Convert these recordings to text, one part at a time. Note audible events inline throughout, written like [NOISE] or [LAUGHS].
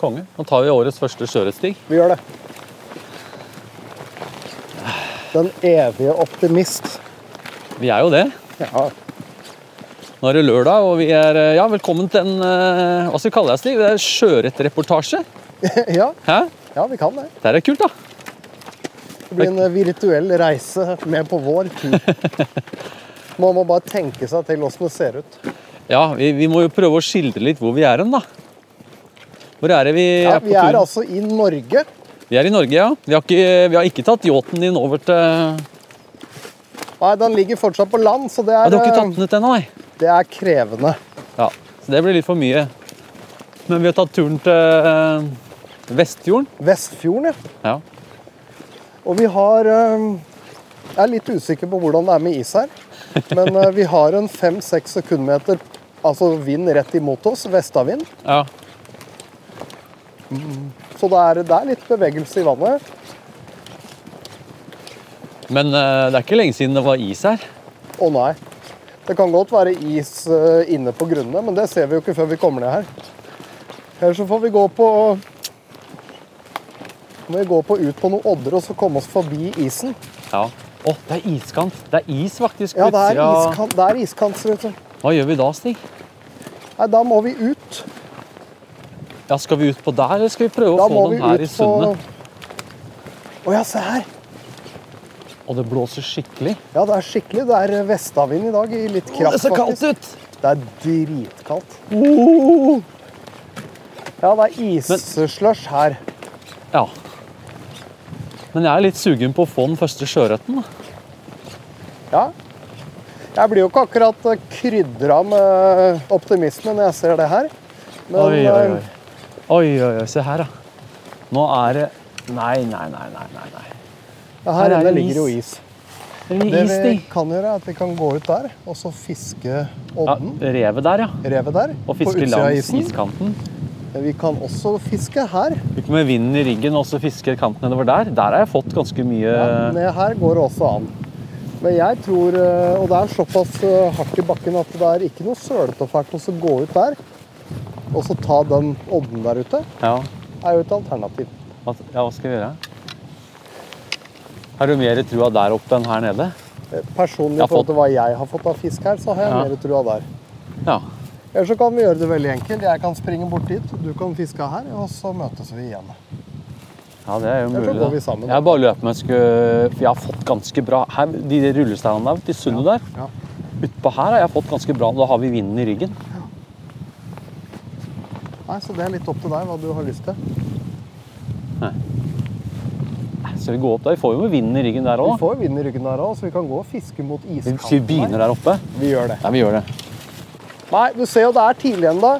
Konge. Nå tar vi årets første sjørettstig. Vi gjør det. Den evige optimist. Vi er jo det. Ja, Nå er det lørdag, og vi er eh, ja, velkommen til en eh, hva skal vi kalle det, Stig? Det er Sjørettreportasje? [LAUGHS] ja, Hæ? ja, vi kan det. Det er kult, da. Det blir en eh, virtuell reise med på vår tur. [LAUGHS] Man må bare tenke seg til åssen det ser ut. Ja, vi, vi må jo prøve å skildre litt hvor vi er hen, da. Hvor er det vi Ja, er på vi er altså i Norge. Vi er i Norge, ja. Vi har ikke, vi har ikke tatt yachten din over til Nei, den ligger fortsatt på land, så det ja, er, Du har ikke eh, tatt den ut ennå, nei? det er krevende. Ja, så det blir litt for mye. Men vi har tatt turen til eh, Vestfjorden. Vestfjorden, ja. Ja. Og vi har eh, Jeg er litt usikker på hvordan det er med is her. Men eh, vi har en fem-seks sekundmeter altså vind rett imot oss. Vestavind. ja. Så det er, det er litt bevegelse i vannet. Men eh, det er ikke lenge siden det var is her. Å nei. Det kan godt være is eh, inne på grunnene, men det ser vi jo ikke før vi kommer ned her. Eller så får vi gå på må vi gå på ut på noen odder og så komme oss forbi isen. Ja. Å, det er iskant. Det er is faktisk Ja, det er iskant, det er iskant. Hva gjør vi da, Stig? Nei, da må vi ut. Ja, Skal vi ut på der, eller skal vi prøve å få den her i sundet? Å ja, se her. Og det blåser skikkelig. Ja, det er skikkelig. Det er vestavind i dag i litt kraft, det ser kaldt ut! Det er dritkaldt. Oh! Ja, det er isslush her. Ja. Men jeg er litt sugen på å få den første sjøørreten. Ja. Jeg blir jo ikke akkurat krydra med optimisme når jeg ser det her. Men Oi, oi, oi. Oi, oi, oi. Se her, da. Nå er det Nei, nei, nei, nei. nei, nei. ja, her her er inne ligger jo is. Det vi kan gjøre, er at vi kan gå ut der og så fiske Ja, odden. revet der, ja. Revet der. Og fiske langs iskanten. Vi kan også fiske her. Ikke med vinden i ryggen og så fiske kanten nedover der. Der har jeg fått ganske mye Ja, ned her går det også an. Men jeg tror, eh, og det er såpass eh, hardt i bakken at det er ikke noe sølete og fælt å gå ut der. Og så ta den odden der ute, Ja. er jo et alternativ. Hva, ja, hva skal vi gjøre? Har du mer trua der oppe enn her nede? Eh, Personlig i forhold til hva jeg har fått av fisk her, så har jeg Ja. mer trua der. Ja. Eller så kan vi gjøre det veldig enkelt. Jeg kan springe bort dit, du kan fiske her, og så møtes vi igjen. ja, det er jo mulig. går vi sammen, da. Jeg bare løpt med skulle, For jeg har fått ganske bra her, De rullesteinene der, de sundet der. Ja. Utpå her har jeg fått ganske bra. Da har vi vinden i ryggen. Nei, Så det er litt opp til deg hva du har lyst til. Skal vi gå opp der? Vi får jo vind i ryggen der Vi òg. får vind i ryggen der òg, så vi kan gå og fiske mot iskanten. Vi begynner der oppe? Vi gjør det. Nei, vi gjør det. Nei, du ser jo det er tidlig ennå.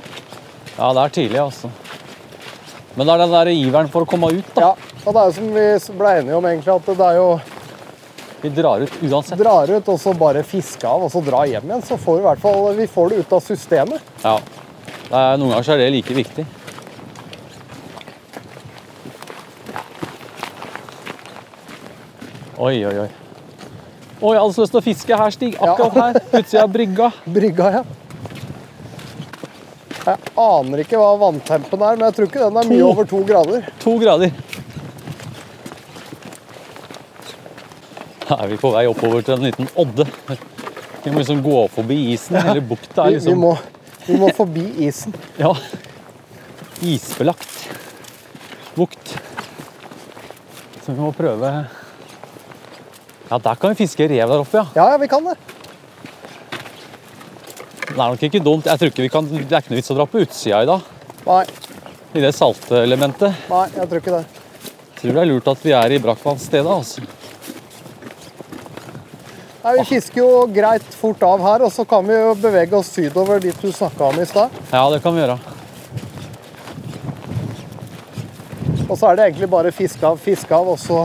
Ja, det er tidlig, altså. Men det er den der iveren for å komme ut, da. Ja, og det er jo som vi ble enige om, egentlig, at det er jo Vi drar ut uansett. drar ut og så bare fiske av og så dra hjem igjen, så får vi i hvert fall vi får det ut av systemet. Ja. Er, noen ganger så er det like viktig. Oi, oi, oi. Oi, jeg hadde så lyst til å fiske her, Stig. Akkurat her. Utsida av brygga. [LAUGHS] Brygga, ja. Jeg aner ikke hva vanntempen er, men jeg tror ikke den er mye over to grader. To grader. Da er vi på vei oppover til en liten odde. Vi må liksom gå forbi isen. hele bukta er Vi, vi, liksom må, vi må forbi isen. Ja. Isbelagt bukt. Så vi må prøve Ja, der kan vi fiske rev der oppe, ja. Ja, ja, vi kan det. Det er nok ikke dumt. Jeg tror ikke vi kan, Det er ikke noe vits å dra på utsida i dag. Nei, I det saltelementet. nei, jeg tror ikke det. Jeg tror det er lurt at vi er i brakkvannsstedet. Altså. Nei, Vi fisker jo greit fort av her, og så kan vi jo bevege oss sydover dit du snakka om i stad. Ja, det kan vi gjøre. Og så er det egentlig bare fiske av, fiske av, og så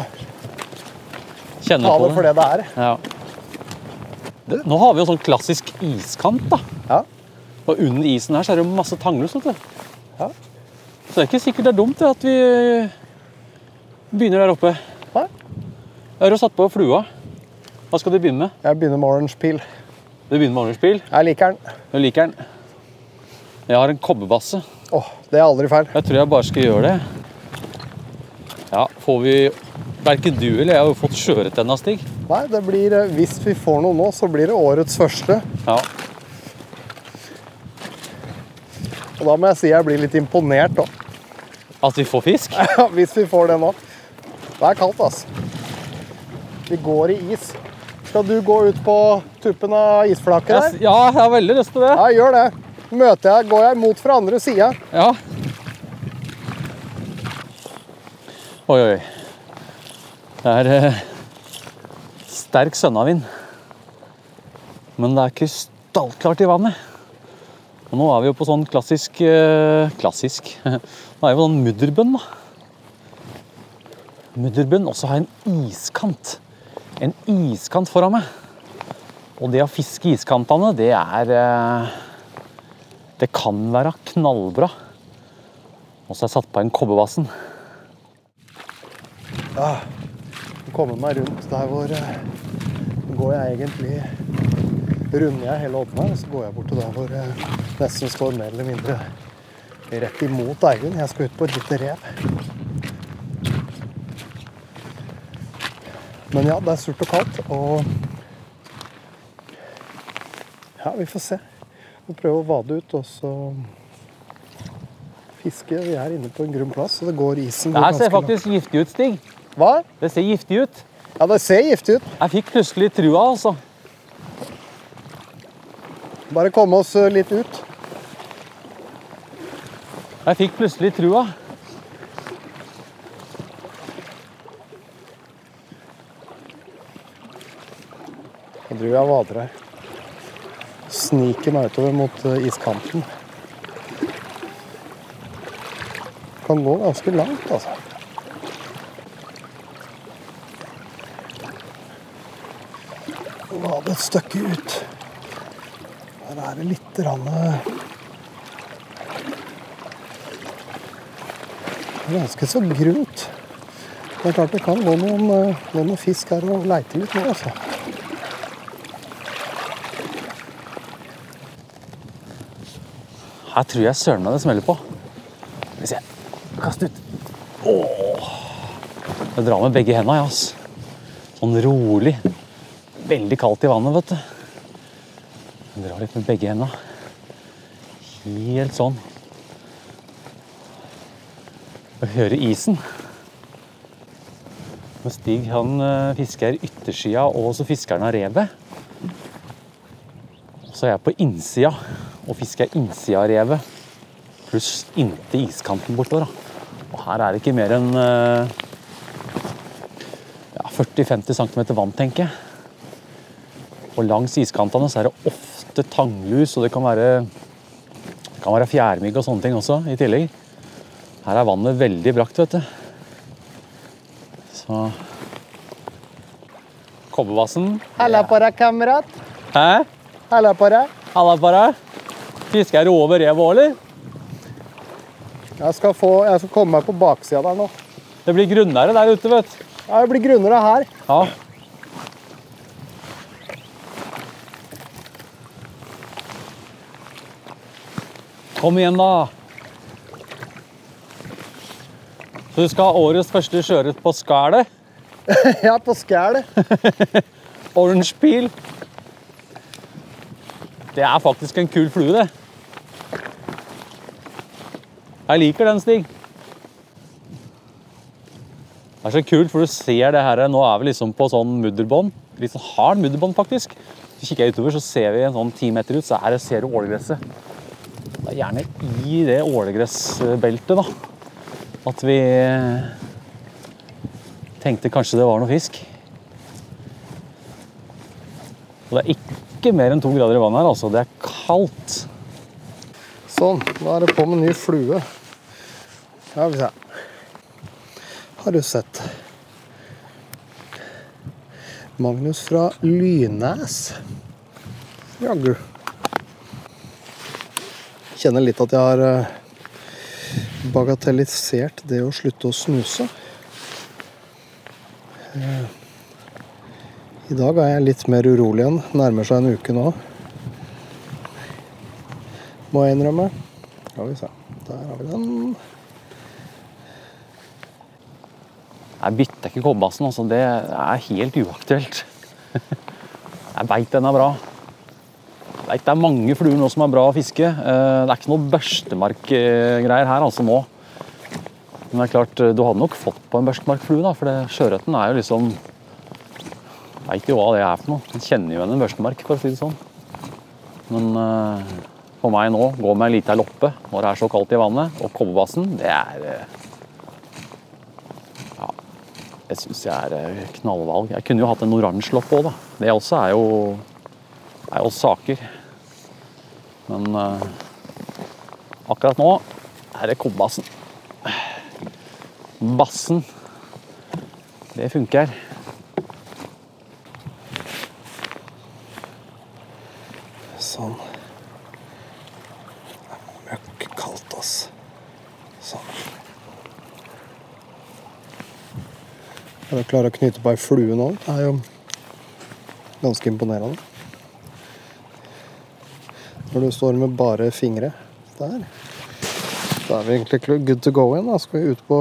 Kjenner ta på det for det det er. Ja. Det, nå har vi jo sånn klassisk iskant, da. Ja. Og under isen her så er det jo masse tangløs. Ja. Så det er ikke sikkert det er dumt det, at vi begynner der oppe. Nei. Jeg har jo satt på flua. Hva skal du begynne med? Jeg begynner med orange peel. Du begynner med orange peel? Jeg liker den. Du liker den. Jeg har en kobberbasse. Åh, det er aldri feil. Jeg tror jeg bare skal gjøre det. Ja, får vi Verken du eller jeg har jo fått sjøørret ennå, Stig. Nei, det blir, eh, hvis vi får noe nå, så blir det årets første. Ja. Og da må jeg si jeg blir litt imponert da. At vi får fisk? Ja, [LAUGHS] hvis vi får det nå. Det er kaldt, altså. Vi går i is. Skal du gå ut på tuppen av isflaket der? ja, jeg har veldig lyst til det. Ja, gjør det. Møter jeg, går jeg imot fra andre sida. Ja. Oi, oi. Det er eh, sterk sønnavind. Men det er krystallklart i vannet. Og nå er vi jo på sånn klassisk eh, Klassisk. [LAUGHS] Nå er vi på sånn mudderbønn, da. Mudderbønn. Og så har jeg en iskant. En iskant foran meg. Og det å fiske iskantene, det er eh, Det kan være knallbra. Og så har jeg satt på en kobberbassen. Komme meg rundt der hvor eh, går jeg egentlig Runder jeg hele odden her, så går jeg bort til der hvor jeg nesten står mer eller mindre rett imot Eivind. Jeg skal ut på et lite rev. Men ja, det er surt og kaldt, og Ja, vi får se. Vi prøver å vade ut, og så fiske. Vi er inne på en grunn plass, og det går isen Det her ser faktisk faktisk giftig ut, Stig. Hva? Det ser giftig ut. Ja, det ser giftig ut. Jeg fikk plutselig trua, altså. Bare komme oss eh, litt ut. Jeg fikk plutselig trua. Driver jeg vader her. Sniker meg utover mot eh, iskanten. Kan gå ganske langt, altså. Vade et stykke ut. Her er det litt rann, eh, Ganske så grunt. Det er klart det kan gå noen, eh, noen fisk her og leite litt nå, altså. Her tror jeg søren meg det smeller på. Skal vi se. Kast ut. Åh. Jeg drar med begge hendene, ass. Sånn rolig. Veldig kaldt i vannet, vet du. Jeg drar litt med begge hendene. Helt sånn. Og hører isen. Men Stig han eh, fisker yttersida, og så fisker han av revet. Så er jeg på innsida og fisker innsida av revet. Pluss inntil iskanten bortover. Og her er det ikke mer enn eh, ja, 40-50 cm vann, tenker jeg. Og langs iskantene så er det ofte tanglus, og det kan være, det kan være fjærmygg og sånne ting også i tillegg. Her er vannet veldig brakt, vet du. Så Kobbervassen. Halla på deg, kamerat. Hæ? Halla på deg. Halla på deg. Fisker det over rev òg, eller? Jeg skal, få, jeg skal komme meg på baksida der nå. Det blir grunnere der ute, vet du. Ja, det blir grunnere her. Ja. Kom igjen, da. Så du skal ha årets første sjøørret på skælet? [LAUGHS] Ja, på skælet. [LAUGHS] Orange peel. Det er faktisk en kul flue, det. Jeg liker den, Stig. Det er så kult, for du ser det her Nå er vi liksom på sånn mudderbånd. Litt sånn hard mudderbånd, faktisk. Så kikker jeg utover, så ser vi en sånn ti meter ut, så er det, ser du ålegresset. Det er gjerne i det ålegressbeltet, da, at vi tenkte kanskje det var noe fisk. Og det er ikke mer enn to grader i vannet her, altså. Det er kaldt. Sånn, nå er det på med ny flue. Ja, vi se. har du sett. Magnus fra Lynes. Jaggu. Kjenner litt at jeg har eh, bagatellisert det å slutte å snuse. Eh, I dag er jeg litt mer urolig igjen. Nærmer seg en uke nå. Må jeg innrømme. Skal vi se. Der har vi den. Jeg bytter ikke kobberbassen, altså. Det er helt uaktuelt. [LAUGHS] Jeg veit den er bra. Jeg vet det er mange fluer nå som er bra å fiske. Eh, Det er ikke noe børstemarkgreier her altså nå. Men det er klart, du hadde nok fått på en børstemarkflue, da, for sjøørreten er jo liksom Veit jo hva det er for noe. Den kjenner jo igjen en børstemark, for å si det sånn. Men eh, for meg nå, gå med ei lita loppe når det er så kaldt i vannet, og kobberbassen, det er eh, det syns jeg er eh, knallvalg. Jeg kunne jo hatt en oransje lopp òg, da. Det også er jo, er jo saker. Men uh, akkurat nå er det kobbassen. Bassen. Det funker. Sånn. Møkk kaldt, ass. Sånn. Å klare å knyte på ei flue nå, det er jo ganske imponerende. Når du står med bare fingre der, da er vi egentlig good to go igjen. Da skal vi ut på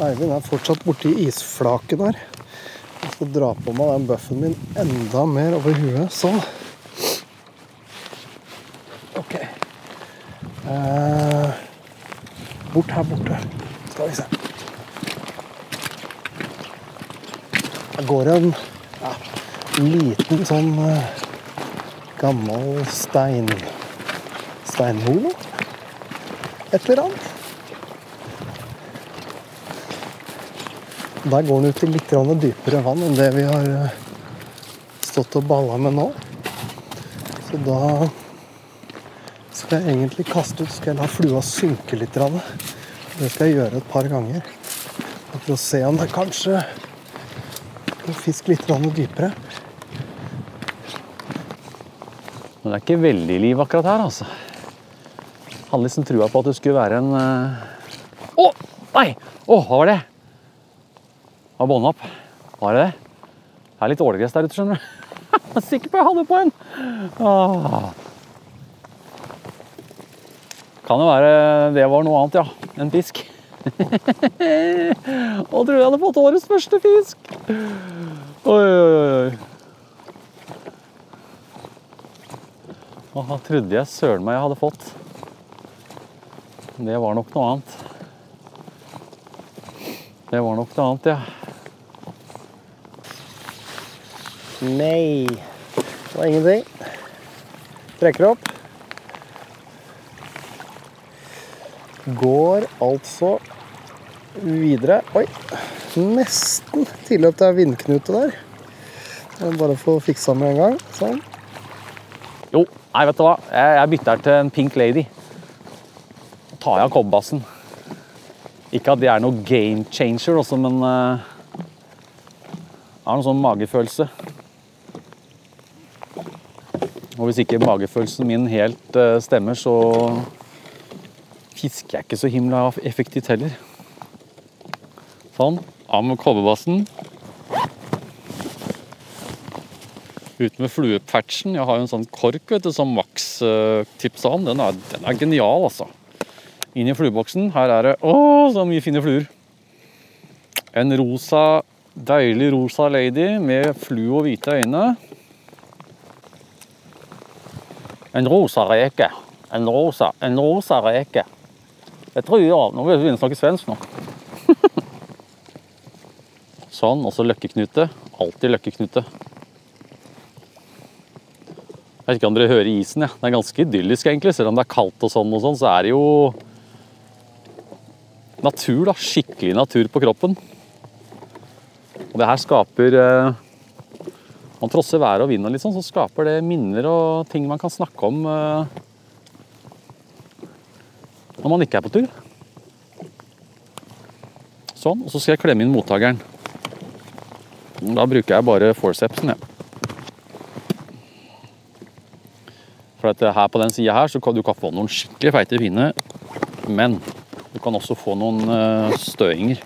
Eivind er fortsatt borti isflaket der. Jeg skal dra på meg den buffen min enda mer over huet. Sånn. Ok. Eh, bort her borte. Skal vi se. Det går en ja, liten sånn eh, gammel stein steinhole. Et eller annet. Der går den ut i litt dypere vann enn det vi har eh, stått og balla med nå. Så da skal jeg egentlig kaste ut, skal jeg la flua synke litt. Det skal jeg gjøre et par ganger. For å se om det kanskje kan fiske litt dypere. Men det er ikke veldig liv akkurat her, altså. Hadde liksom trua på at det skulle være en Å! Uh... Oh, Nei! Å, hva var det? Var bånda opp? Var det det? Det er litt ålegress der ute, skjønner du. [LAUGHS] Jeg er sikker på jeg hadde på en. Ah. Kan jo være det var noe annet, ja. En fisk. [LAUGHS] Og tror jeg hadde fått årets første fisk. Oi, oi, oi. Hva trodde jeg søren meg jeg hadde fått. Det var nok noe annet. Det var nok noe annet, ja. Nei, det var ingenting. Trekker opp. Går altså videre. Oi, nesten tilløp til ei vindknute der. Er Bare få fiksa med en gang. Sånn. Jo, nei, vet du hva. Jeg, jeg bytter til en Pink Lady. Tar jeg av kobberbassen. Ikke at det er noe game changer, også, men uh, jeg har en sånn magefølelse. Og hvis ikke magefølelsen min helt uh, stemmer, så fisker jeg ikke så himla effektivt heller. Sånn. Av med kobberbassen. Ut med fluepatchen. Jeg har jo en sånn kork vet du, som Max tipsa om. Den er, den er genial, altså. Inn i flueboksen. Her er det å, så mye fine fluer. En rosa, deilig rosa lady med flue og hvite øyne. En rosa reke. En rosa, en rosa reke. Jeg tror ja, Nå vil jeg begynne å snakke svensk nå. [LAUGHS] sånn. Og så løkkeknute. Alltid løkkeknute. Jeg vet ikke om dere hører isen. Ja. Det er ganske idyllisk, egentlig. Selv om det er kaldt og sånn, og sånn, så er det jo natur. da. Skikkelig natur på kroppen. Og det her skaper eh, Man trosser været og vind og litt sånn, så skaper det minner og ting man kan snakke om eh, når man ikke er på tur. Sånn. Og så skal jeg klemme inn mottakeren. Da bruker jeg bare forcepsen, jeg. For at her på den sida her så kan du få noen skikkelig feite pinner, men du kan også få noen eh, støinger.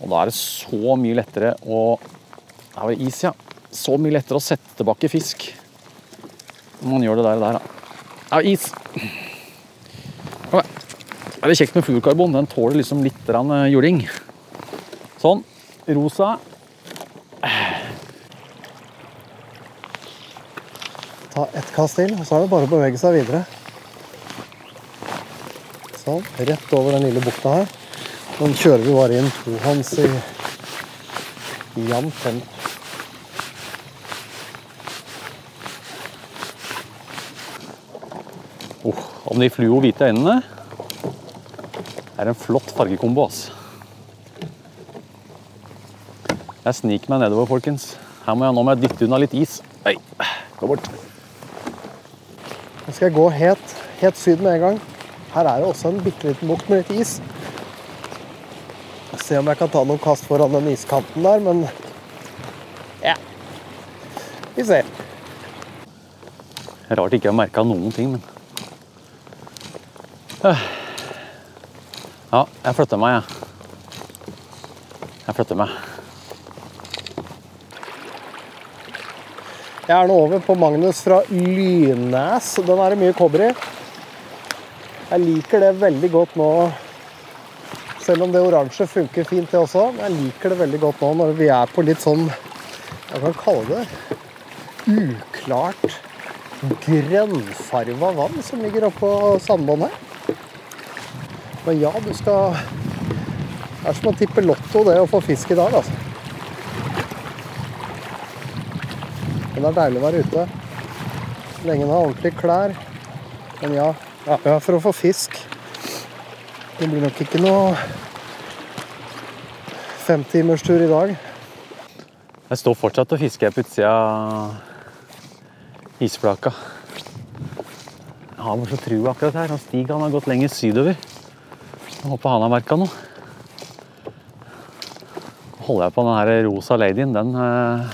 Og da er det så mye lettere å Her var det is, ja. Så mye lettere å sette tilbake fisk når man gjør det der og der, da. Ja, is. Det er kjekt med fluorkarbon. Den tåler liksom litt eh, juling. Sånn. Rosa. Ta ett kast til, og så er det bare å bevege seg videre. Sånn. Rett over den lille bukta her. Nå kjører vi bare inn tohånds i jevnt tempo. Oh, om de fluo hvite øynene er en flott fargekombo, ass. Jeg sniker meg nedover, folkens. Her må jeg, nå må jeg dytte unna litt is. Nei, gå bort. Nå skal jeg gå helt, helt syd med en gang. Her er det også en bitte liten bukt med litt is. Se om jeg kan ta noen kast foran den iskanten der, men ja. Vi ser. Rart ikke jeg har merka noen ting, men. Ja, jeg flytter meg, jeg. Jeg flytter meg. Jeg er nå over på Magnus fra Lynes. Den er det mye kobber i. Jeg liker det veldig godt nå, selv om det oransje funker fint, det også. Jeg liker det veldig godt nå når vi er på litt sånn Jeg kan kalle det? Uklart grønnfarva vann som ligger oppå sandbåndet her. Men ja, du skal Det er som å tippe lotto, det å få fisk i dag, altså. Men det er deilig å være ute. Så lenge en har ordentlige klær. Men ja, ja, for å få fisk Det blir nok ikke noe femtimerstur i dag. Jeg står fortsatt og fisker på utsida av isflaka. Jeg har så trua akkurat her. Han Stig han har gått lenger sydover. Jeg håper han har merka noe. Nå holder jeg på den rosa ladyen. Den, eh,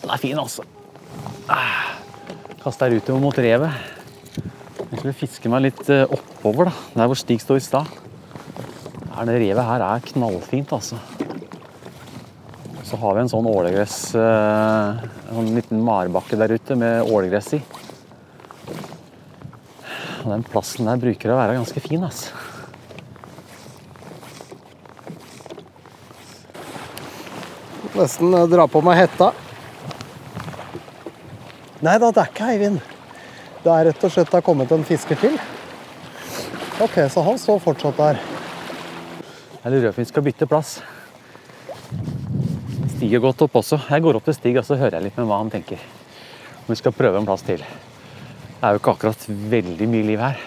den er fin, altså. Ah, Kaster jeg utover mot revet. Jeg skulle fiske meg litt eh, oppover, da. Der hvor Stig står i stad. Det revet her er knallfint, altså. Så har vi en sånn ålegress eh, En liten marbakke der ute med ålegress i. Og den plassen der bruker å være ganske fin, altså. Nesten eh, dra på meg hetta. Nei da, det er ikke Eivind. Det er rett og slett det har kommet en fisker til. Ok, så han står fortsatt der. Jeg lurer på om vi skal bytte plass. Stig er godt opp også. Jeg går opp til Stig og så hører jeg litt med hva han tenker. Om vi skal prøve en plass til. Det er jo ikke akkurat veldig mye liv her.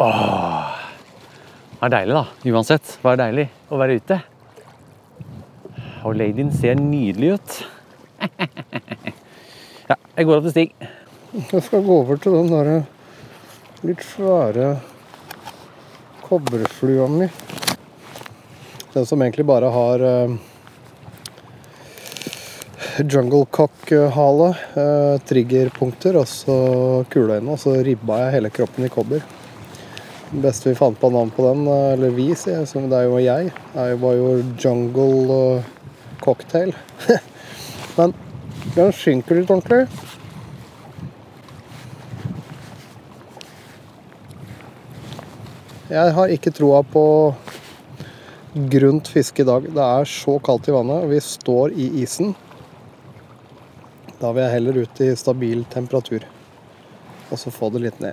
Åh. Det er deilig, da. Uansett. Det er deilig å være ute. Og ladyen ser nydelig ut. ja, jeg går opp til Stig. Jeg skal gå over til den derre litt svære kobberflua mi. Den som egentlig bare har eh, jungle cock-hale, eh, triggerpunkter og så kuleøyne. Og så ribba jeg hele kroppen i kobber. Det beste vi fant på navn på den, eh, eller vi, sier jeg, det er jo jeg, er jo, var jo jungle eh, cocktail. [LAUGHS] Men den synker litt ordentlig. Jeg har ikke troa på grunt fiske i dag. Det er så kaldt i vannet. og Vi står i isen. Da vil jeg heller ut i stabil temperatur. Og så få det litt ned.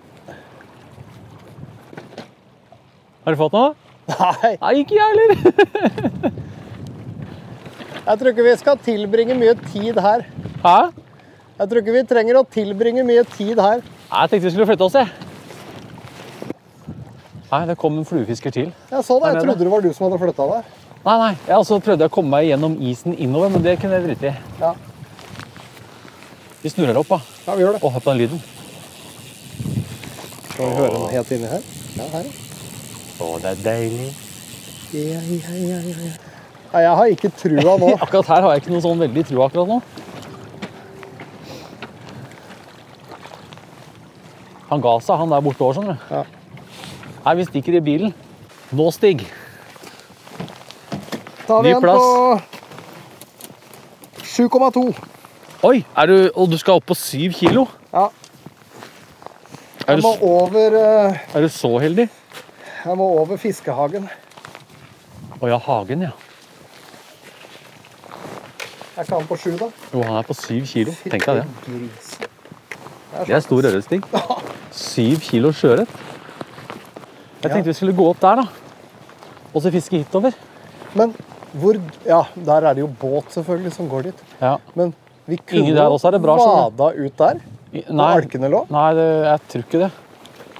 Har du fått noe? Nei, Nei, ikke jeg heller. [LAUGHS] jeg tror ikke vi skal tilbringe mye tid her. Hæ? Jeg tror ikke vi trenger å tilbringe mye tid her. Jeg tenkte vi skulle flytte oss, jeg. Nei, det kom en fluefisker til. Jeg så det. Jeg trodde det var du som hadde flytta deg. Nei, nei. Jeg altså prøvde å komme meg gjennom isen innover, men det kunne jeg drite i. Ja. Vi snurrer opp, da. ja, vi gjør det. Og hør på den lyden. Skal vi høre den helt inni her? Ja, her. Å, det er deilig. Ja, ja, ja, ja. Nei, jeg har ikke trua nå. [LAUGHS] Akkurat her har jeg ikke noe sånn veldig trua akkurat nå. Han ga seg, han der borte òg, skjønner du. Ja. Nei, vi stikker i bilen. Nå, Stig. Tar vi Ny igjen plass. på 7,2. Oi, er du, og du skal opp på 7 kilo? Ja. Er Jeg du, må over, eh, er du så heldig? jeg må over fiskehagen. Å ja, Hagen, ja. Er ikke han på sju, da? Jo, han er på syv kilo. Tenk deg det. Det er stor ørretsting. Syv kilo sjøørret. Jeg tenkte vi skulle gå opp der, da. Og så fiske hitover. Men hvor Ja, der er det jo båt, selvfølgelig, som går dit. Ja. Men vi kunne der også er det bra, vada ut der. Nei, alkene lå. nei det, jeg tror ikke det.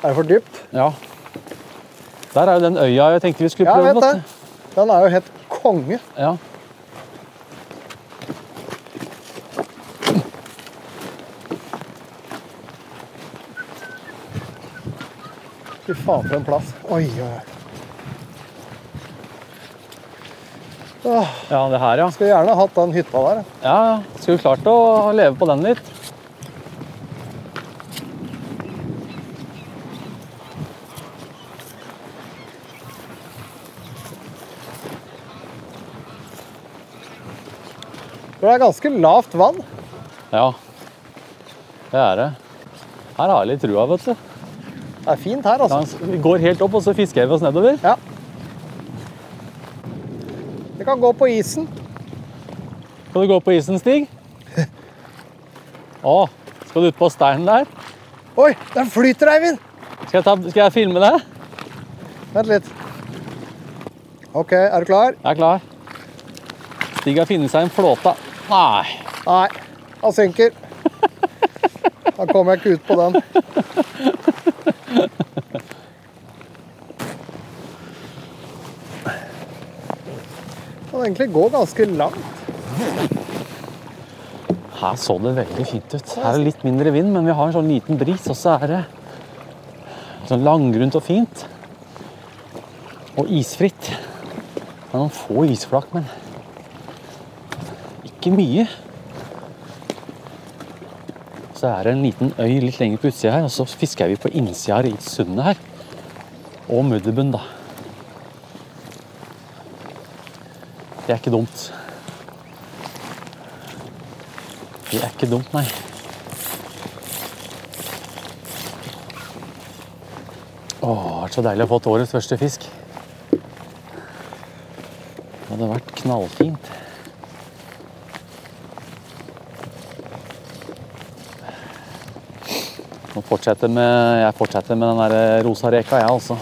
Er det for dypt? Ja. Der er jo den øya jeg tenkte vi skulle Ja, jeg prøve. vet vet det. Den er jo helt konge. Ja. Fy faen, for en plass. Oi, oi, oi. Ja, det her, ja. skulle gjerne hatt den hytta der. Ja, ja. Skulle klart å leve på den litt. For det er ganske lavt vann. Ja. Det er det. Her har jeg litt trua, vet du. Det er fint her, altså. Vi går helt opp, og så fisker vi oss nedover. Ja. Vi kan gå på isen. Skal du gå på isen, Stig? [LAUGHS] Å, skal du ut på steinen der? Oi, den flyter, Eivind! Skal jeg, ta, skal jeg filme det? Vent litt. OK, er du klar? Jeg er klar. Stig har funnet seg en flåte. Nei. Nei, han synker. [LAUGHS] Da kommer jeg ikke ut på den. Egentlig gå ganske langt. Her så det veldig fint ut. Her er det litt mindre vind, men vi har en sånn liten bris, og så er det sånn langgrunt og fint. Og isfritt. Det er noen få isflak, men ikke mye. Så er det en liten øy litt lenger på utsida her, og så fisker vi på innsida her i sundet her. Og mudderbunn, da. Det er ikke dumt. Det er ikke dumt, nei. Åh, det har vært så deilig å få årets første fisk. Det hadde vært knallfint. Nå fortsetter med, jeg fortsetter med den der rosa reka, jeg altså.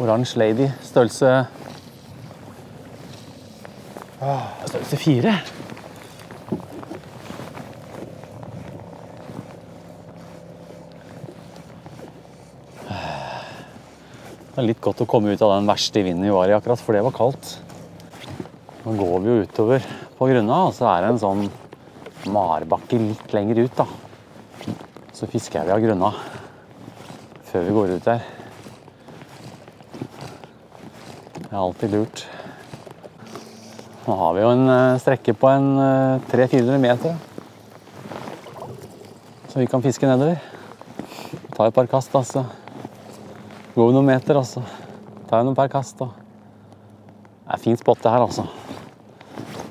Oransje lady, størrelse Størrelse fire. Det er litt godt å komme ut av den verste vinden vi var i akkurat, for det var kaldt. Nå går vi jo utover på grunna, og så er det en sånn marbakke litt lenger ut, da. Så fisker vi av grunna før vi går ut der. Det er alltid lurt. Nå har vi jo en eh, strekke på en eh, 300-400 meter. Så vi kan fiske nedover. Ta et par kast, altså. Gå noen meter, altså. Ta noen par kast. Og. Det er fint spotte her, altså.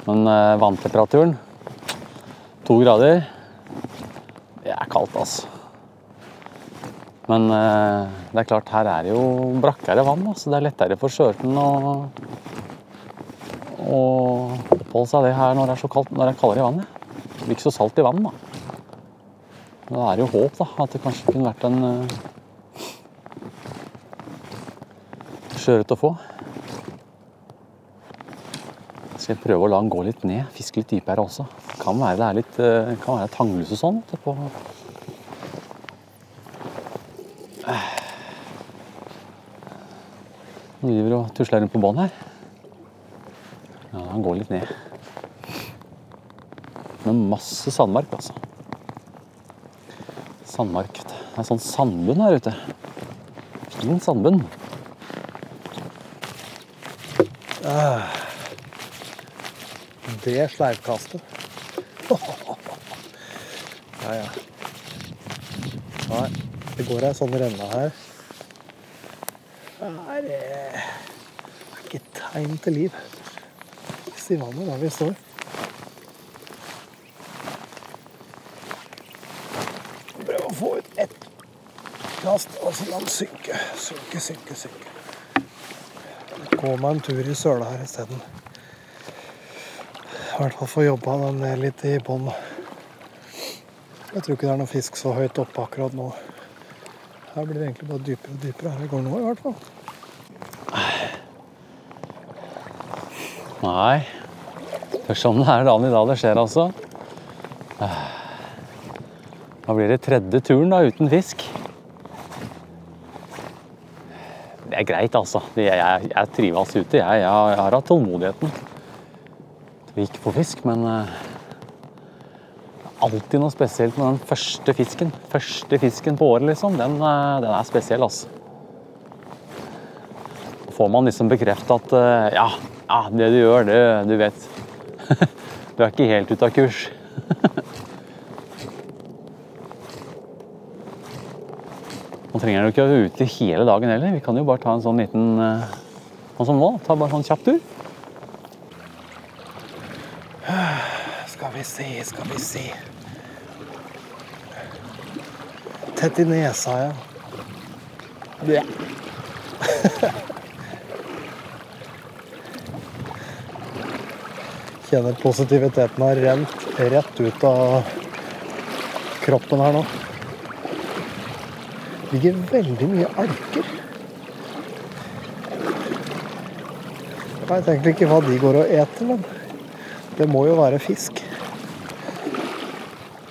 Men eh, vanntemperaturen to grader Det er kaldt, altså. Men eh, det er klart, her er det jo brakkere vann, så det er lettere for skjørten å å oppholde seg det her når det er så kaldt, når det er kaldere i vannet. Det blir ikke så salt i vannet, da. Men Da er det jo håp, da, at det kanskje kunne vært en uh, sjøørret å få. Skal jeg prøve å la den gå litt ned, fiske litt dypere også. Kan være det er litt uh, kan være tanglus og sånn. På. Nå driver og tusler rundt på bånn her. Han går litt ned. Men masse sandmark, altså. Sandmark. Det er sånn sandbunn her ute. Fin sandbunn. Det sleivkastet. [LAUGHS] Ja, ja. Nei, det går ei sånn renne her. Det er ikke tegn til liv. I vannet der vi står. Prøv å få ut ett kast, og så la den synke. Synke, synke, synke. Gå meg en tur i søla her isteden. I hvert fall få jobba den ned litt i bånn. Jeg tror ikke det er noe fisk så høyt oppe akkurat nå. Her blir det egentlig bare dypere og dypere. Her går nå, i hvert fall. Nei. Sånn det er dagen i dag det skjer, altså. Nå blir det tredje turen da, uten fisk. Det er greit, altså. Jeg, jeg, jeg trives ute. Jeg, jeg, har- hatt tålmodigheten Vi gikk få fisk, men eh, alltid noe spesielt med den første fisken. Første fisken på året, liksom. Den, eh, den er spesiell, altså. Da får man liksom bekrefta at eh, ja, ja, det du gjør, det du vet. [LAUGHS] Du er ikke helt ute av kurs. Nå trenger du ikke å være ute hele dagen heller. Vi kan jo bare ta en sånn liten eh, Sånn som nå. Ta bare en sånn kjapp tur. Skal vi se, skal vi se. Tett i nesa, ja. Ja. [LAUGHS] Kjenner positiviteten har rent rett ut av kroppen her nå. Det ligger veldig mye alker. Jeg egentlig ikke hva de går og eter, men det må jo være fisk.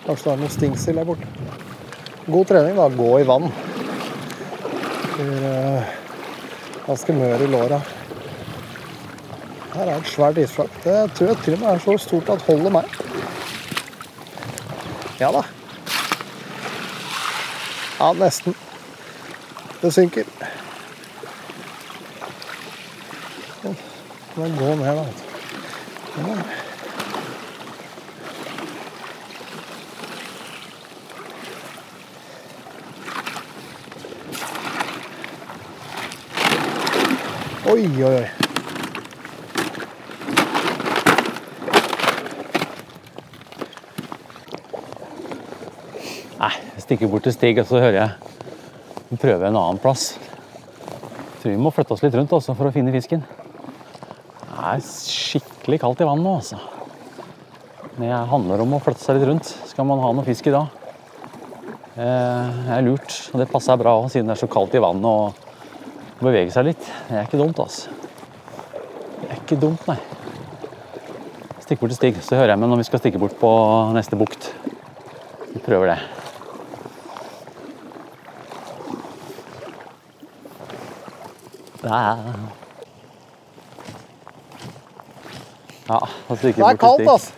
Kanskje det er noe stingsel der borte. God trening, da. Gå i vann. Blir eh, ganske mør i låra. Her er et svært isflak. Det tror jeg til og med er så stort at holder meg. Ja da. Ja, nesten. Det synker. Nå gå ned, da. Sånn. Oi, oi, oi. Nei, jeg stikker bort til Stig, og så hører jeg vi prøver en annen plass. Jeg tror vi må flytte oss litt rundt også for å finne fisken. Det er skikkelig kaldt i vannet nå, altså. Det handler om å flytte seg litt rundt. Skal man ha noe fisk i dag? Eh, Det er lurt, og det passer bra også, siden det er så kaldt i vannet og bevege seg litt. Det er ikke dumt, altså. Det er ikke dumt, nei. Stikk bort til Stig, så hører jeg med når vi skal stikke bort på neste bukt. Vi prøver det. Ja, altså Det er kaldt, altså.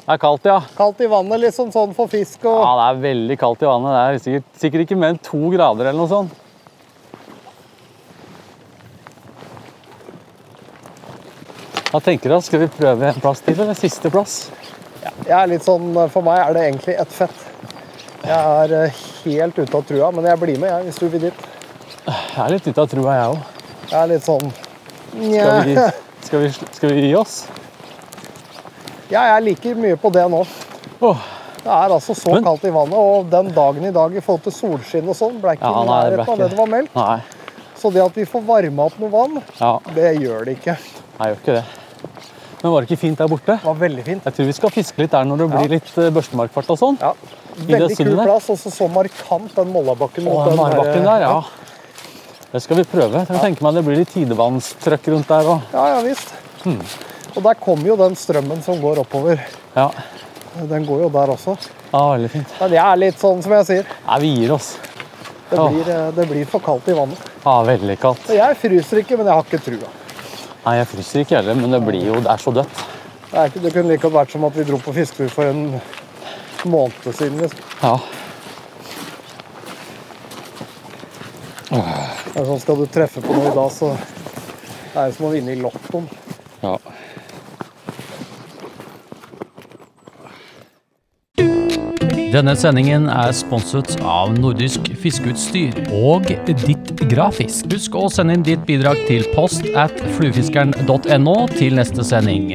Det er kaldt, ja. Kaldt i vannet, liksom sånn for fisk og Ja, det er veldig kaldt i vannet. Det er sikkert, sikkert ikke mer enn to grader eller noe sånt. Hva tenker du? Skal vi prøve en plass til, eller siste plass? Jeg er litt sånn, For meg er det egentlig ett fett. Jeg er eh, helt ute av trua, men jeg blir med jeg, hvis du vil dit. Jeg er litt ute av trua, jeg òg. Jeg er litt sånn Skal, vi skal, vi- skal vi gi oss? Ja, jeg liker mye på det nå. Oh. Det er altså så Men- kaldt i vannet, og den dagen i dag i forhold til solskinn og sånn, ble ikke Ja, nei, det ble av det det var meldt. nei. Så det at vi får varma opp noe vann, Ja, det gjør det ikke. Nei, gjør ikke det. Men var det ikke fint der borte? Det var veldig fint. Jeg tror vi skal fiske litt der når det Ja. blir litt eh, børstemarkfart og sånn. Ja. Veldig kul plass, og så markant den Mollabakken Å, den den der- der, ja. Det skal vi prøve. Jeg tenker meg det blir litt tidevannstrøkk rundt der òg. Ja, ja visst. Hmm. Og der kommer jo den strømmen som går oppover. Ja. Den går jo der også. ja, veldig fint. Men jeg er litt sånn som jeg sier. Nei, vi gir oss. Det blir, eh, det blir for kaldt i vannet. Ja, veldig kaldt. Jeg fryser ikke, men jeg har ikke trua. Nei, jeg fryser ikke heller, men det blir jo Det er så dødt. Det, er ikke, det kunne like godt vært som at vi dro på fisketur for en måned siden. Liksom. Ja. Det er sånn, skal du treffe på noe i dag, så Det er det som å vinne i Lottoen. Ja. Denne sendingen er sponset av Nordisk fiskeutstyr. Og Ditt Grafisk. Husk å sende inn ditt bidrag til post at fluefiskeren.no til neste sending.